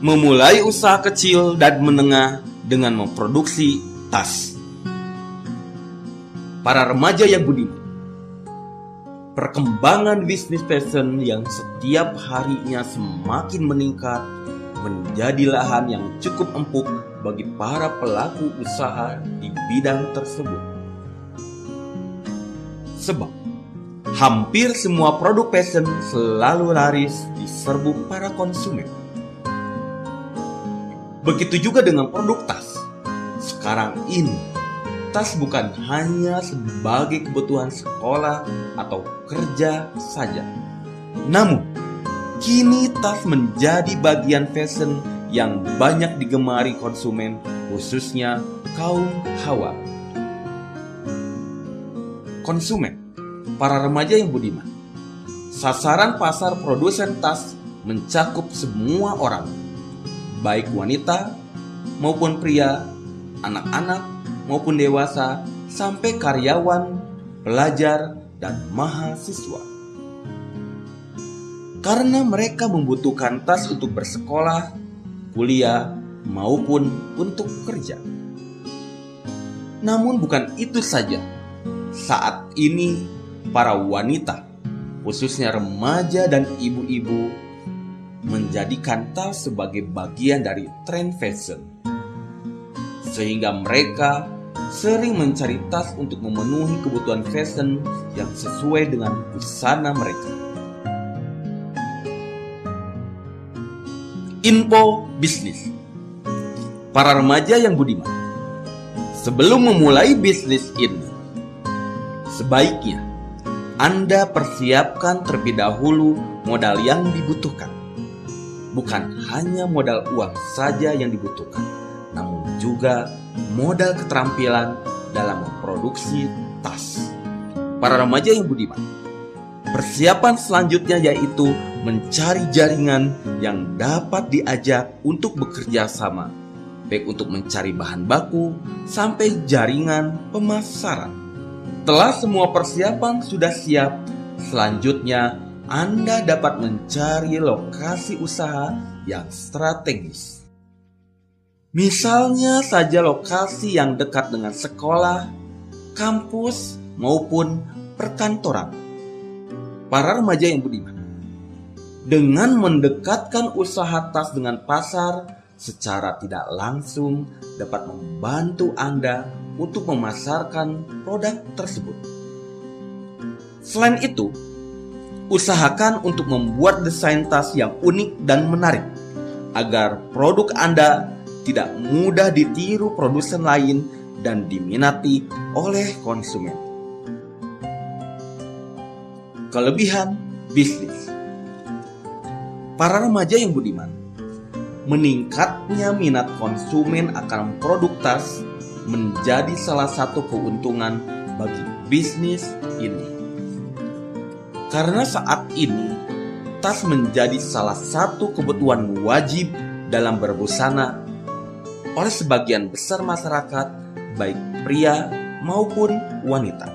memulai usaha kecil dan menengah dengan memproduksi tas. Para remaja yang budiman, perkembangan bisnis fashion yang setiap harinya semakin meningkat menjadi lahan yang cukup empuk bagi para pelaku usaha di bidang tersebut. Sebab hampir semua produk fashion selalu laris di serbu para konsumen. Begitu juga dengan produk tas. Sekarang ini, tas bukan hanya sebagai kebutuhan sekolah atau kerja saja. Namun, kini tas menjadi bagian fashion yang banyak digemari konsumen, khususnya kaum hawa. Konsumen, para remaja yang budiman, sasaran pasar produsen tas mencakup semua orang, baik wanita maupun pria, anak-anak maupun dewasa, sampai karyawan, pelajar, dan mahasiswa. Karena mereka membutuhkan tas untuk bersekolah, kuliah, maupun untuk kerja. Namun, bukan itu saja. Saat ini, para wanita, khususnya remaja dan ibu-ibu, menjadikan tas sebagai bagian dari tren fashion, sehingga mereka sering mencari tas untuk memenuhi kebutuhan fashion yang sesuai dengan busana mereka. Info bisnis. Para remaja yang budiman Sebelum memulai bisnis ini Sebaiknya Anda persiapkan terlebih dahulu modal yang dibutuhkan Bukan hanya modal uang saja yang dibutuhkan Namun juga modal keterampilan dalam memproduksi tas Para remaja yang budiman Persiapan selanjutnya yaitu mencari jaringan yang dapat diajak untuk bekerja sama, baik untuk mencari bahan baku sampai jaringan pemasaran. Setelah semua persiapan sudah siap, selanjutnya Anda dapat mencari lokasi usaha yang strategis. Misalnya saja lokasi yang dekat dengan sekolah, kampus, maupun perkantoran para remaja yang budiman. Dengan mendekatkan usaha tas dengan pasar secara tidak langsung dapat membantu Anda untuk memasarkan produk tersebut. Selain itu, usahakan untuk membuat desain tas yang unik dan menarik agar produk Anda tidak mudah ditiru produsen lain dan diminati oleh konsumen. Kelebihan bisnis Para remaja yang budiman Meningkatnya minat konsumen akan produk tas menjadi salah satu keuntungan bagi bisnis ini. Karena saat ini tas menjadi salah satu kebutuhan wajib dalam berbusana oleh sebagian besar masyarakat, baik pria maupun wanita.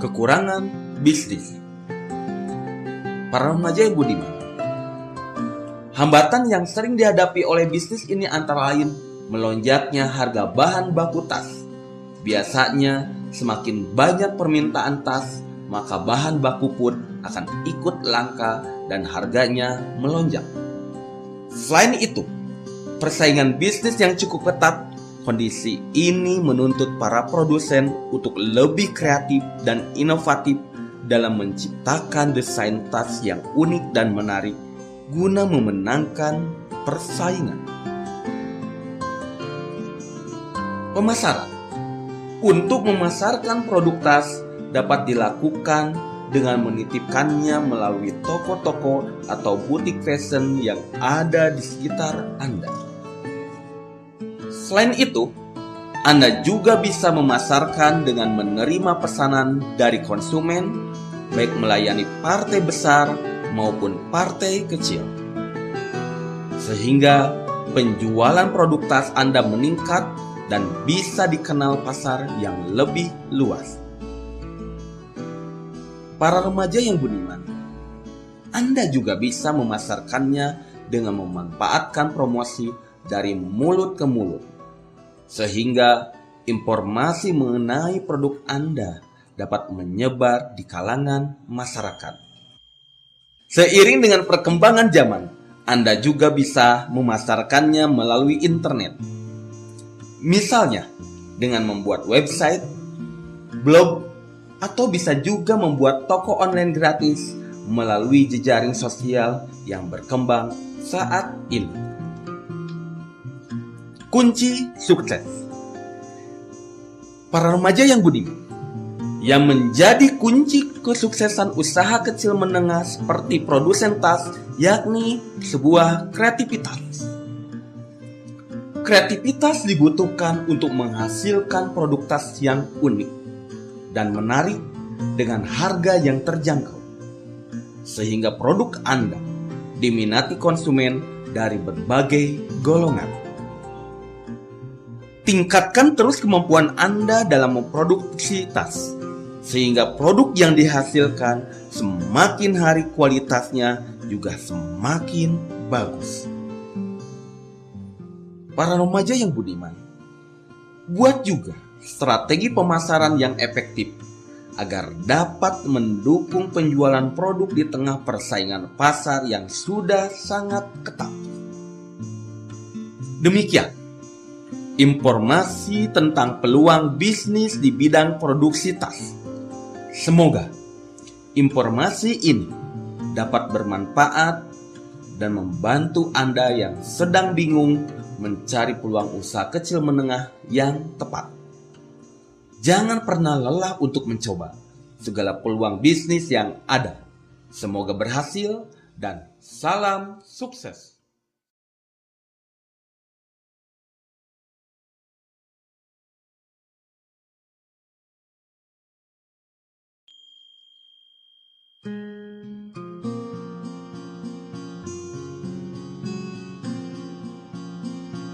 Kekurangan bisnis. Para remaja yang budiman. Hambatan yang sering dihadapi oleh bisnis ini antara lain melonjaknya harga bahan baku tas. Biasanya semakin banyak permintaan tas, maka bahan baku pun akan ikut langka dan harganya melonjak. Selain itu, persaingan bisnis yang cukup ketat, kondisi ini menuntut para produsen untuk lebih kreatif dan inovatif dalam menciptakan desain tas yang unik dan menarik guna memenangkan persaingan. Pemasaran untuk memasarkan produk tas dapat dilakukan dengan menitipkannya melalui toko-toko atau butik fashion yang ada di sekitar Anda. Selain itu, anda juga bisa memasarkan dengan menerima pesanan dari konsumen, baik melayani partai besar maupun partai kecil. Sehingga penjualan produk tas Anda meningkat dan bisa dikenal pasar yang lebih luas. Para remaja yang budiman, Anda juga bisa memasarkannya dengan memanfaatkan promosi dari mulut ke mulut, sehingga informasi mengenai produk Anda dapat menyebar di kalangan masyarakat. Seiring dengan perkembangan zaman, Anda juga bisa memasarkannya melalui internet. Misalnya, dengan membuat website, blog, atau bisa juga membuat toko online gratis melalui jejaring sosial yang berkembang saat ini. Kunci sukses Para remaja yang budiman yang menjadi kunci kesuksesan usaha kecil menengah seperti produsen tas yakni sebuah kreativitas. Kreativitas dibutuhkan untuk menghasilkan produk tas yang unik dan menarik dengan harga yang terjangkau sehingga produk Anda diminati konsumen dari berbagai golongan. Tingkatkan terus kemampuan Anda dalam memproduksi tas, sehingga produk yang dihasilkan semakin hari kualitasnya juga semakin bagus. Para remaja yang budiman, buat juga strategi pemasaran yang efektif agar dapat mendukung penjualan produk di tengah persaingan pasar yang sudah sangat ketat. Demikian informasi tentang peluang bisnis di bidang produksi tas. Semoga informasi ini dapat bermanfaat dan membantu Anda yang sedang bingung mencari peluang usaha kecil menengah yang tepat. Jangan pernah lelah untuk mencoba segala peluang bisnis yang ada. Semoga berhasil dan salam sukses.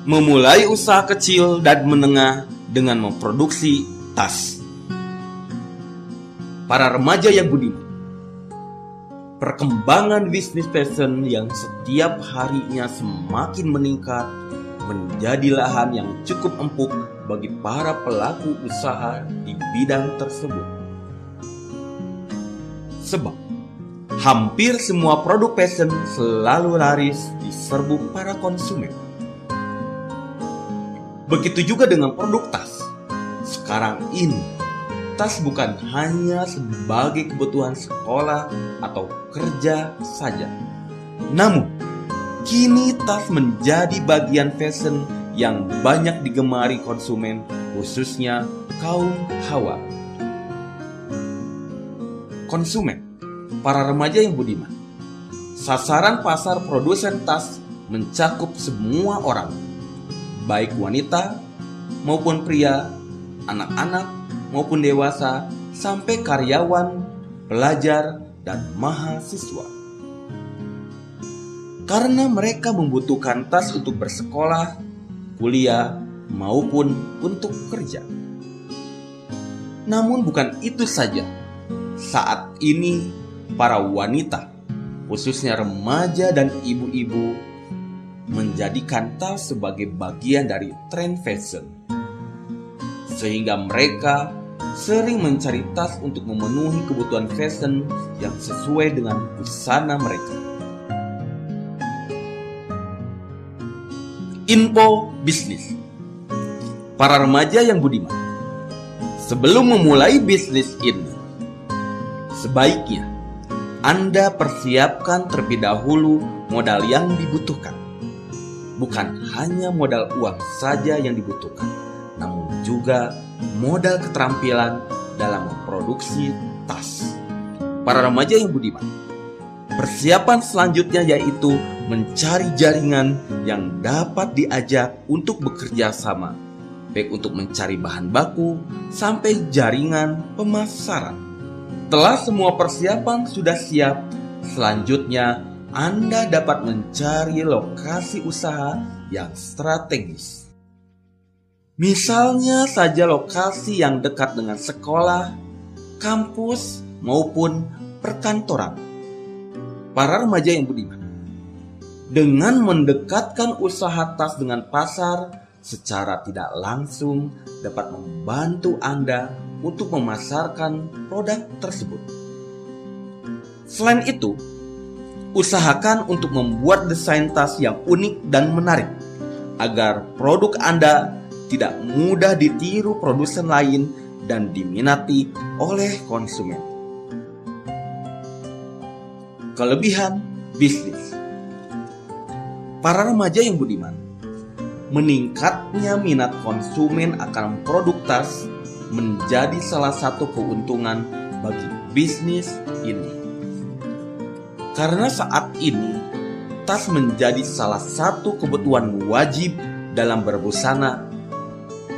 Memulai usaha kecil dan menengah dengan memproduksi tas. Para remaja yang budiman, perkembangan bisnis fashion yang setiap harinya semakin meningkat menjadi lahan yang cukup empuk bagi para pelaku usaha di bidang tersebut. Sebab hampir semua produk fashion selalu laris di serbu para konsumen. Begitu juga dengan produk tas sekarang ini, tas bukan hanya sebagai kebutuhan sekolah atau kerja saja. Namun, kini tas menjadi bagian fashion yang banyak digemari konsumen, khususnya kaum hawa. Konsumen, para remaja yang budiman, sasaran pasar produsen tas mencakup semua orang, baik wanita maupun pria anak-anak maupun dewasa, sampai karyawan, pelajar, dan mahasiswa. Karena mereka membutuhkan tas untuk bersekolah, kuliah, maupun untuk kerja. Namun, bukan itu saja. Saat ini, para wanita, khususnya remaja dan ibu-ibu, menjadikan tas sebagai bagian dari tren fashion sehingga mereka sering mencari tas untuk memenuhi kebutuhan fashion yang sesuai dengan busana mereka. Info bisnis. Para remaja yang budiman Sebelum memulai bisnis ini Sebaiknya Anda persiapkan terlebih dahulu modal yang dibutuhkan. Bukan hanya modal uang saja yang dibutuhkan juga modal keterampilan dalam memproduksi tas. Para remaja yang budiman, persiapan selanjutnya yaitu mencari jaringan yang dapat diajak untuk bekerja sama, baik untuk mencari bahan baku sampai jaringan pemasaran. Setelah semua persiapan sudah siap, selanjutnya Anda dapat mencari lokasi usaha yang strategis. Misalnya saja lokasi yang dekat dengan sekolah, kampus, maupun perkantoran. Para remaja yang budiman, Dengan mendekatkan usaha tas dengan pasar secara tidak langsung dapat membantu Anda untuk memasarkan produk tersebut. Selain itu, usahakan untuk membuat desain tas yang unik dan menarik agar produk Anda tidak mudah ditiru produsen lain dan diminati oleh konsumen. Kelebihan bisnis Para remaja yang budiman meningkatnya minat konsumen akan produk tas menjadi salah satu keuntungan bagi bisnis ini. Karena saat ini tas menjadi salah satu kebutuhan wajib dalam berbusana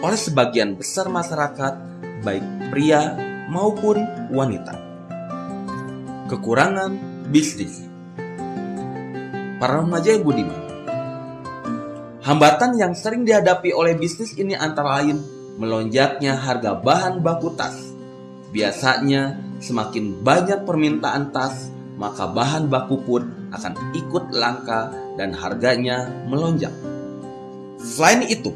oleh sebagian besar masyarakat baik pria maupun wanita. Kekurangan bisnis Para remaja yang budiman Hambatan yang sering dihadapi oleh bisnis ini antara lain melonjaknya harga bahan baku tas. Biasanya semakin banyak permintaan tas, maka bahan baku pun akan ikut langka dan harganya melonjak. Selain itu,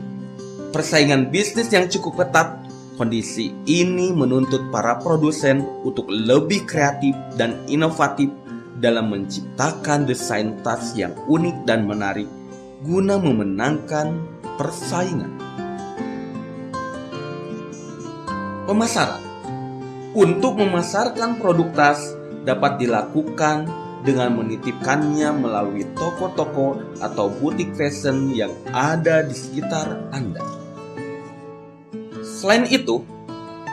persaingan bisnis yang cukup ketat, kondisi ini menuntut para produsen untuk lebih kreatif dan inovatif dalam menciptakan desain tas yang unik dan menarik guna memenangkan persaingan. Pemasaran untuk memasarkan produk tas dapat dilakukan dengan menitipkannya melalui toko-toko atau butik fashion yang ada di sekitar Anda. Selain itu,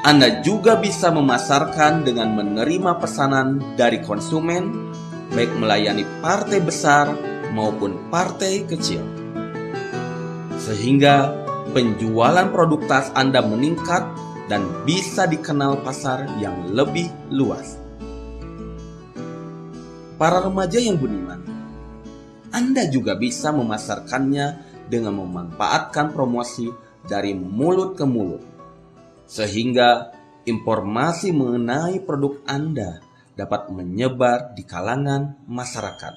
Anda juga bisa memasarkan dengan menerima pesanan dari konsumen, baik melayani partai besar maupun partai kecil. Sehingga penjualan produk tas Anda meningkat dan bisa dikenal pasar yang lebih luas. Para remaja yang budiman, Anda juga bisa memasarkannya dengan memanfaatkan promosi dari mulut ke mulut. Sehingga informasi mengenai produk Anda dapat menyebar di kalangan masyarakat.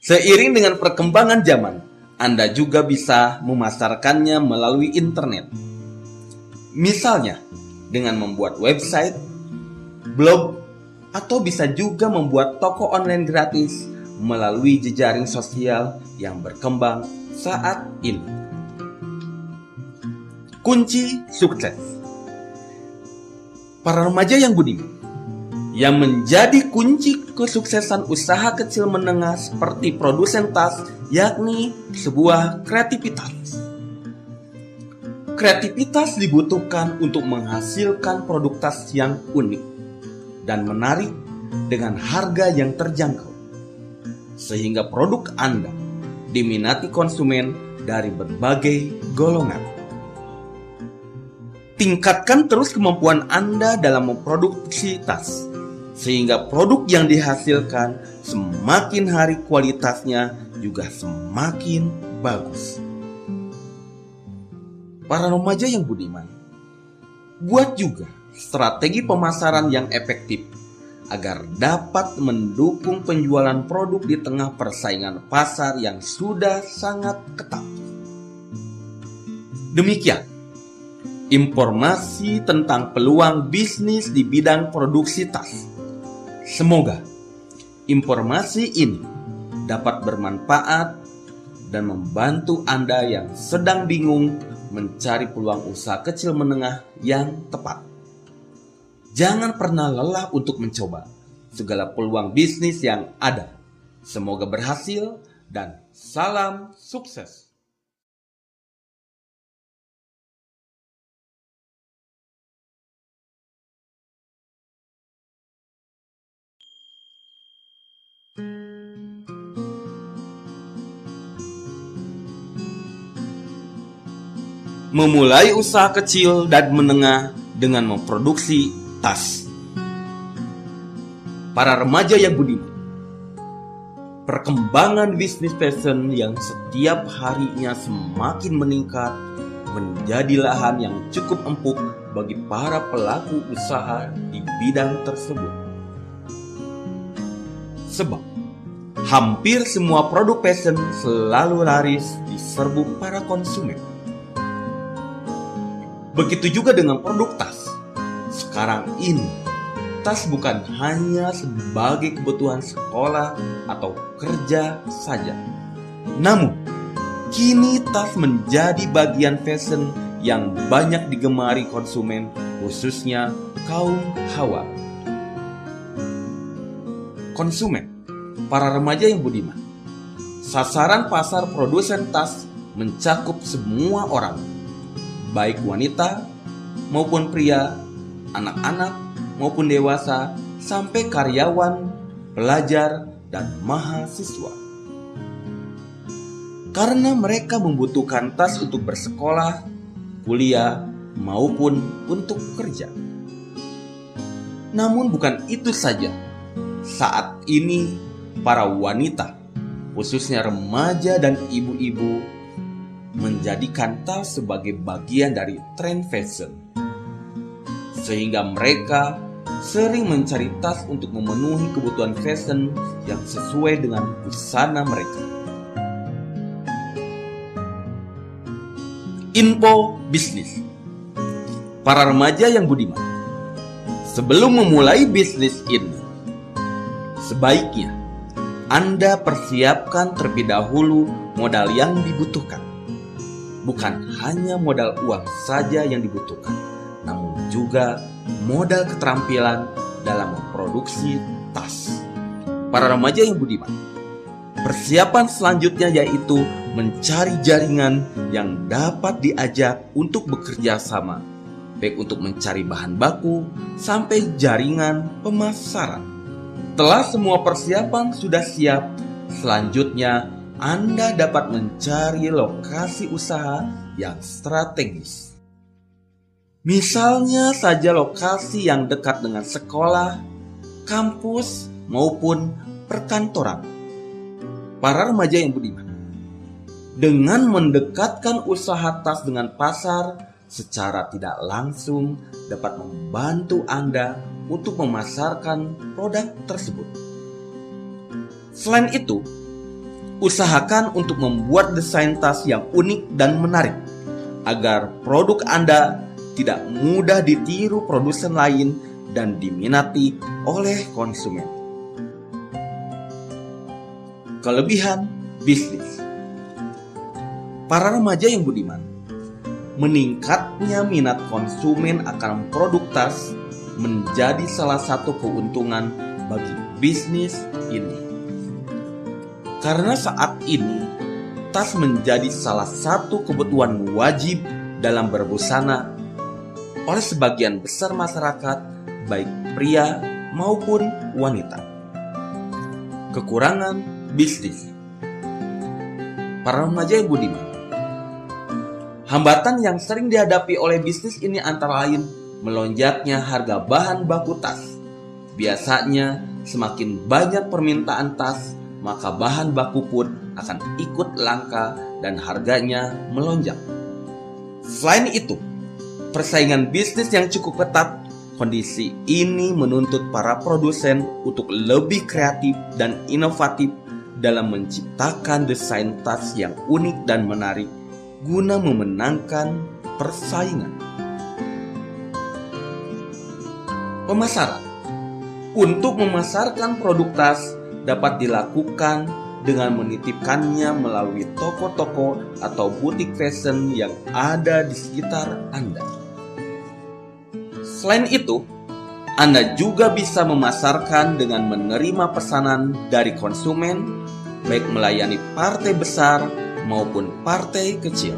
Seiring dengan perkembangan zaman, Anda juga bisa memasarkannya melalui internet. Misalnya, dengan membuat website, blog, atau bisa juga membuat toko online gratis melalui jejaring sosial yang berkembang saat ini. Kunci sukses Para remaja yang budiman yang menjadi kunci kesuksesan usaha kecil menengah seperti produsen tas yakni sebuah kreativitas. Kreativitas dibutuhkan untuk menghasilkan produk tas yang unik dan menarik dengan harga yang terjangkau. Sehingga produk Anda diminati konsumen dari berbagai golongan. Tingkatkan terus kemampuan Anda dalam memproduksi tas sehingga produk yang dihasilkan semakin hari kualitasnya juga semakin bagus. Para remaja yang budiman, buat juga strategi pemasaran yang efektif agar dapat mendukung penjualan produk di tengah persaingan pasar yang sudah sangat ketat. Demikian informasi tentang peluang bisnis di bidang produksi tas. Semoga informasi ini dapat bermanfaat dan membantu Anda yang sedang bingung mencari peluang usaha kecil menengah yang tepat. Jangan pernah lelah untuk mencoba segala peluang bisnis yang ada. Semoga berhasil dan salam sukses. Memulai usaha kecil dan menengah dengan memproduksi tas. Para remaja yang budiman, perkembangan bisnis fashion yang setiap harinya semakin meningkat menjadi lahan yang cukup empuk bagi para pelaku usaha di bidang tersebut. Sebab hampir semua produk fashion selalu laris di serbu para konsumen. Begitu juga dengan produk tas. Sekarang ini, tas bukan hanya sebagai kebutuhan sekolah atau kerja saja. Namun, kini tas menjadi bagian fashion yang banyak digemari konsumen, khususnya kaum hawa. Konsumen, para remaja yang budiman. Sasaran pasar produsen tas mencakup semua orang, baik wanita maupun pria, anak-anak maupun dewasa, sampai karyawan, pelajar, dan mahasiswa. Karena mereka membutuhkan tas untuk bersekolah, kuliah, maupun untuk kerja. Namun, bukan itu saja. Saat ini, para wanita, khususnya remaja dan ibu-ibu, menjadikan tas sebagai bagian dari tren fashion. Sehingga mereka sering mencari tas untuk memenuhi kebutuhan fashion yang sesuai dengan busana mereka. Info bisnis Para remaja yang budiman Sebelum memulai bisnis ini Sebaiknya anda persiapkan terlebih dahulu modal yang dibutuhkan. Bukan hanya modal uang saja yang dibutuhkan, namun juga modal keterampilan dalam memproduksi tas. Para remaja yang budiman, persiapan selanjutnya yaitu mencari jaringan yang dapat diajak untuk bekerja sama, baik untuk mencari bahan baku sampai jaringan pemasaran. Setelah semua persiapan sudah siap, selanjutnya Anda dapat mencari lokasi usaha yang strategis. Misalnya saja lokasi yang dekat dengan sekolah, kampus, maupun perkantoran. Para remaja yang budiman, dengan mendekatkan usaha tas dengan pasar secara tidak langsung dapat membantu Anda untuk memasarkan produk tersebut. Selain itu, usahakan untuk membuat desain tas yang unik dan menarik agar produk Anda tidak mudah ditiru produsen lain dan diminati oleh konsumen. Kelebihan bisnis Para remaja yang budiman Meningkatnya minat konsumen akan produk tas menjadi salah satu keuntungan bagi bisnis ini. Karena saat ini tas menjadi salah satu kebutuhan wajib dalam berbusana oleh sebagian besar masyarakat, baik pria maupun wanita. Kekurangan bisnis para remaja yang budiman. Hambatan yang sering dihadapi oleh bisnis ini antara lain melonjaknya harga bahan baku tas. Biasanya, semakin banyak permintaan tas, maka bahan baku pun akan ikut langka dan harganya melonjak. Selain itu, persaingan bisnis yang cukup ketat, kondisi ini menuntut para produsen untuk lebih kreatif dan inovatif dalam menciptakan desain tas yang unik dan menarik guna memenangkan persaingan. Pemasaran Untuk memasarkan produk tas dapat dilakukan dengan menitipkannya melalui toko-toko atau butik fashion yang ada di sekitar Anda. Selain itu, Anda juga bisa memasarkan dengan menerima pesanan dari konsumen, baik melayani partai besar maupun partai kecil.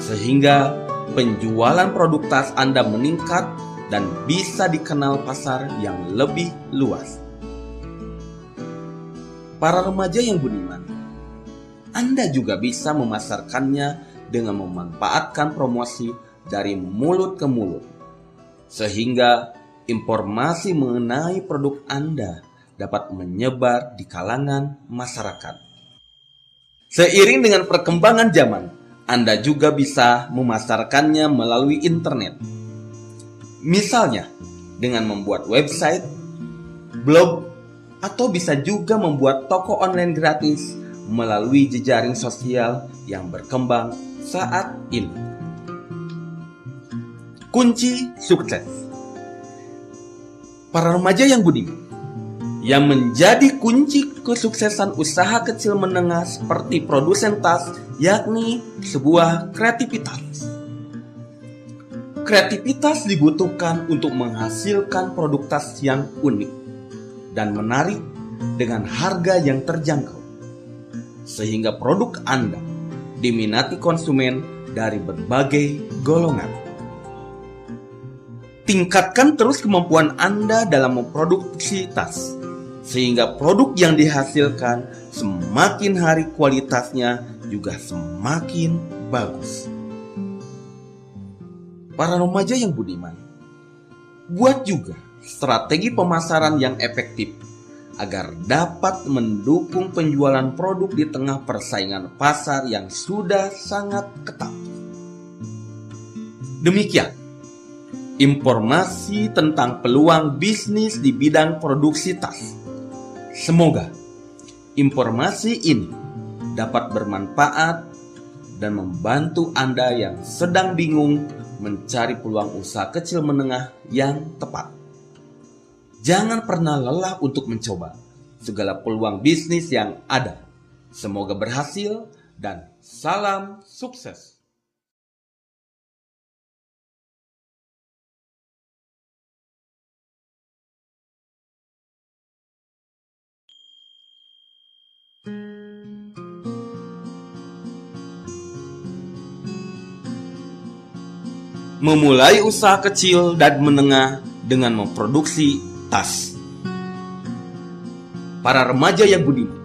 Sehingga penjualan produk tas Anda meningkat dan bisa dikenal pasar yang lebih luas. Para remaja yang budiman, Anda juga bisa memasarkannya dengan memanfaatkan promosi dari mulut ke mulut, sehingga informasi mengenai produk Anda dapat menyebar di kalangan masyarakat. Seiring dengan perkembangan zaman, Anda juga bisa memasarkannya melalui internet Misalnya, dengan membuat website, blog, atau bisa juga membuat toko online gratis melalui jejaring sosial yang berkembang saat ini. Kunci sukses para remaja yang budiman yang menjadi kunci kesuksesan usaha kecil menengah seperti produsen tas yakni sebuah kreativitas. Kreativitas dibutuhkan untuk menghasilkan produk tas yang unik dan menarik dengan harga yang terjangkau. Sehingga produk Anda diminati konsumen dari berbagai golongan. Tingkatkan terus kemampuan Anda dalam memproduksi tas sehingga produk yang dihasilkan semakin hari kualitasnya juga semakin bagus. Para remaja yang budiman, buat juga strategi pemasaran yang efektif agar dapat mendukung penjualan produk di tengah persaingan pasar yang sudah sangat ketat. Demikian informasi tentang peluang bisnis di bidang produksi tas. Semoga informasi ini dapat bermanfaat dan membantu Anda yang sedang bingung mencari peluang usaha kecil menengah yang tepat. Jangan pernah lelah untuk mencoba segala peluang bisnis yang ada. Semoga berhasil dan salam sukses. Memulai usaha kecil dan menengah dengan memproduksi tas. Para remaja yang budiman,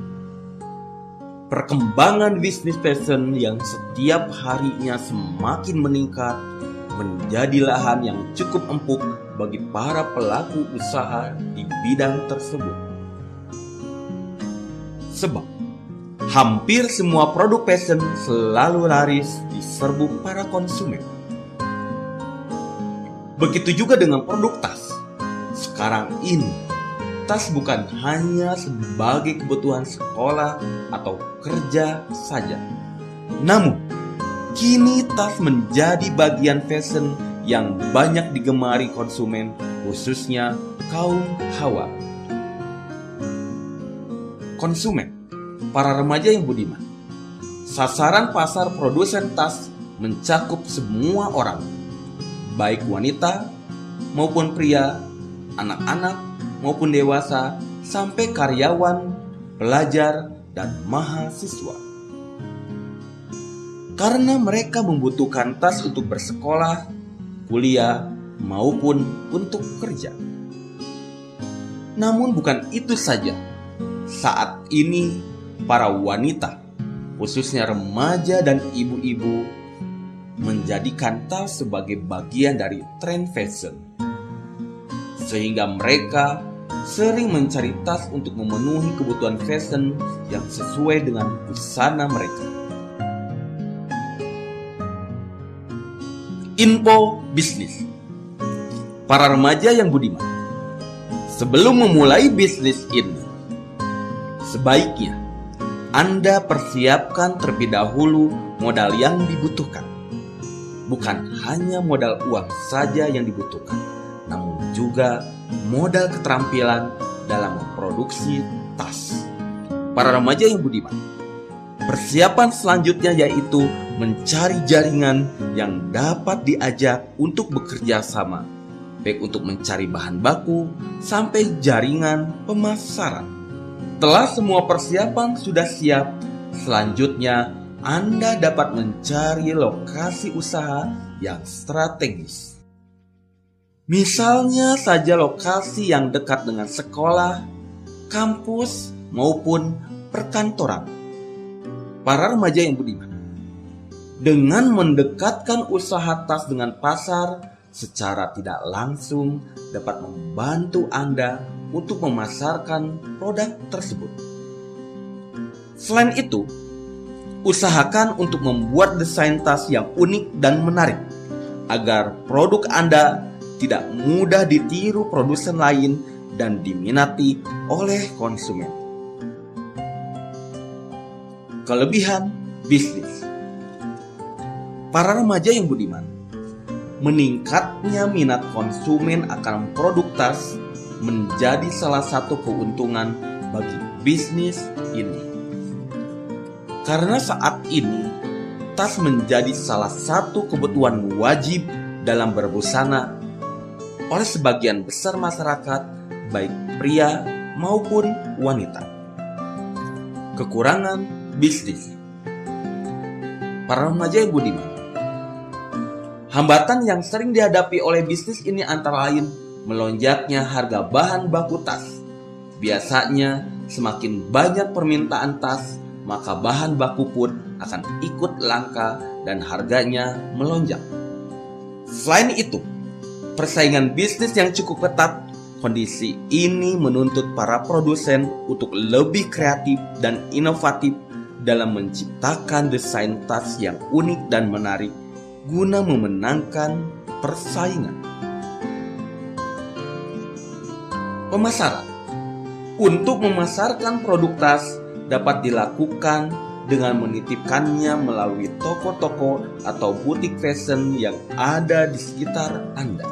perkembangan bisnis fashion yang setiap harinya semakin meningkat menjadi lahan yang cukup empuk bagi para pelaku usaha di bidang tersebut. Sebab hampir semua produk fashion selalu laris di serbu para konsumen. Begitu juga dengan produk tas. Sekarang ini, tas bukan hanya sebagai kebutuhan sekolah atau kerja saja. Namun, kini tas menjadi bagian fashion yang banyak digemari konsumen, khususnya kaum hawa. Konsumen, para remaja yang budiman, sasaran pasar produsen tas mencakup semua orang, baik wanita maupun pria, anak-anak maupun dewasa, sampai karyawan, pelajar, dan mahasiswa. Karena mereka membutuhkan tas untuk bersekolah, kuliah, maupun untuk kerja. Namun, bukan itu saja. Saat ini, para wanita, khususnya remaja dan ibu-ibu, menjadikan tas sebagai bagian dari tren fashion. Sehingga mereka sering mencari tas untuk memenuhi kebutuhan fashion yang sesuai dengan busana mereka. Info bisnis. Para remaja yang budiman Sebelum memulai bisnis ini Sebaiknya Anda persiapkan terlebih dahulu modal yang dibutuhkan. Bukan hanya modal uang saja yang dibutuhkan, juga modal keterampilan dalam memproduksi tas. Para remaja yang budiman, persiapan selanjutnya yaitu mencari jaringan yang dapat diajak untuk bekerja sama, baik untuk mencari bahan baku sampai jaringan pemasaran. Setelah semua persiapan sudah siap, selanjutnya anda dapat mencari lokasi usaha yang strategis. Misalnya saja lokasi yang dekat dengan sekolah, kampus, maupun perkantoran. Para remaja yang budiman, dengan mendekatkan usaha tas dengan pasar secara tidak langsung dapat membantu Anda untuk memasarkan produk tersebut. Selain itu, usahakan untuk membuat desain tas yang unik dan menarik agar produk Anda tidak mudah ditiru produsen lain dan diminati oleh konsumen. Kelebihan bisnis Para remaja yang budiman Meningkatnya minat konsumen akan produk tas menjadi salah satu keuntungan bagi bisnis ini. Karena saat ini tas menjadi salah satu kebutuhan wajib dalam berbusana oleh sebagian besar masyarakat, baik pria maupun wanita. Kekurangan bisnis para remaja yang budiman. Hambatan yang sering dihadapi oleh bisnis ini antara lain melonjaknya harga bahan baku tas. Biasanya semakin banyak permintaan tas maka bahan baku pun akan ikut langka dan harganya melonjak. Selain itu, persaingan bisnis yang cukup ketat, kondisi ini menuntut para produsen untuk lebih kreatif dan inovatif dalam menciptakan desain tas yang unik dan menarik guna memenangkan persaingan. Pemasaran Untuk memasarkan produk tas, dapat dilakukan dengan menitipkannya melalui toko-toko atau butik fashion yang ada di sekitar Anda.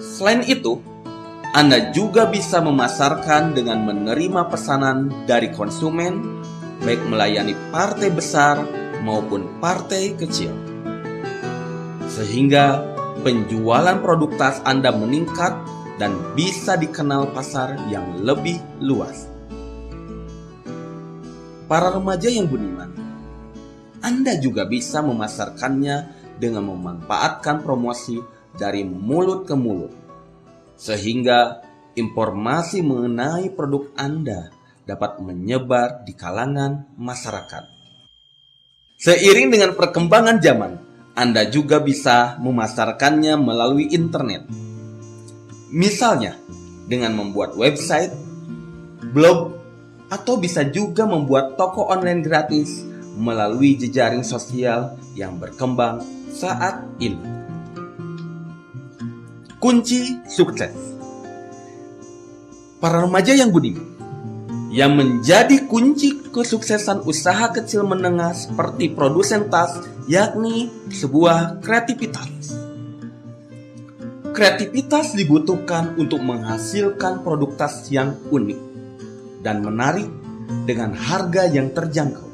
Selain itu, Anda juga bisa memasarkan dengan menerima pesanan dari konsumen, baik melayani partai besar maupun partai kecil, sehingga penjualan produk tas Anda meningkat dan bisa dikenal pasar yang lebih luas para remaja yang budiman. Anda juga bisa memasarkannya dengan memanfaatkan promosi dari mulut ke mulut, sehingga informasi mengenai produk Anda dapat menyebar di kalangan masyarakat. Seiring dengan perkembangan zaman, Anda juga bisa memasarkannya melalui internet. Misalnya, dengan membuat website, blog, atau bisa juga membuat toko online gratis melalui jejaring sosial yang berkembang saat ini. Kunci sukses Para remaja yang budiman yang menjadi kunci kesuksesan usaha kecil menengah seperti produsen tas yakni sebuah kreativitas. Kreativitas dibutuhkan untuk menghasilkan produk tas yang unik dan menarik dengan harga yang terjangkau,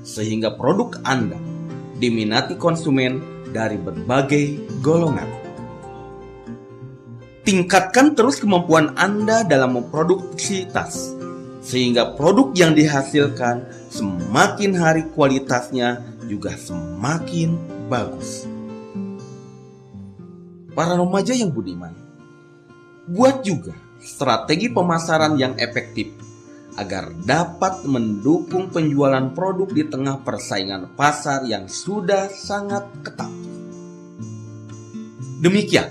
sehingga produk Anda diminati konsumen dari berbagai golongan. Tingkatkan terus kemampuan Anda dalam memproduksi tas, sehingga produk yang dihasilkan semakin hari kualitasnya juga semakin bagus. Para remaja yang budiman, buat juga strategi pemasaran yang efektif agar dapat mendukung penjualan produk di tengah persaingan pasar yang sudah sangat ketat. Demikian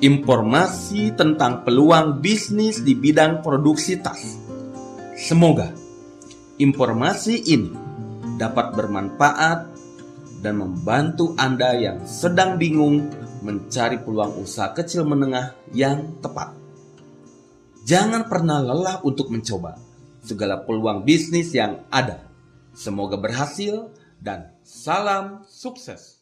informasi tentang peluang bisnis di bidang produksi tas. Semoga informasi ini dapat bermanfaat dan membantu Anda yang sedang bingung mencari peluang usaha kecil menengah yang tepat. Jangan pernah lelah untuk mencoba segala peluang bisnis yang ada. Semoga berhasil dan salam sukses.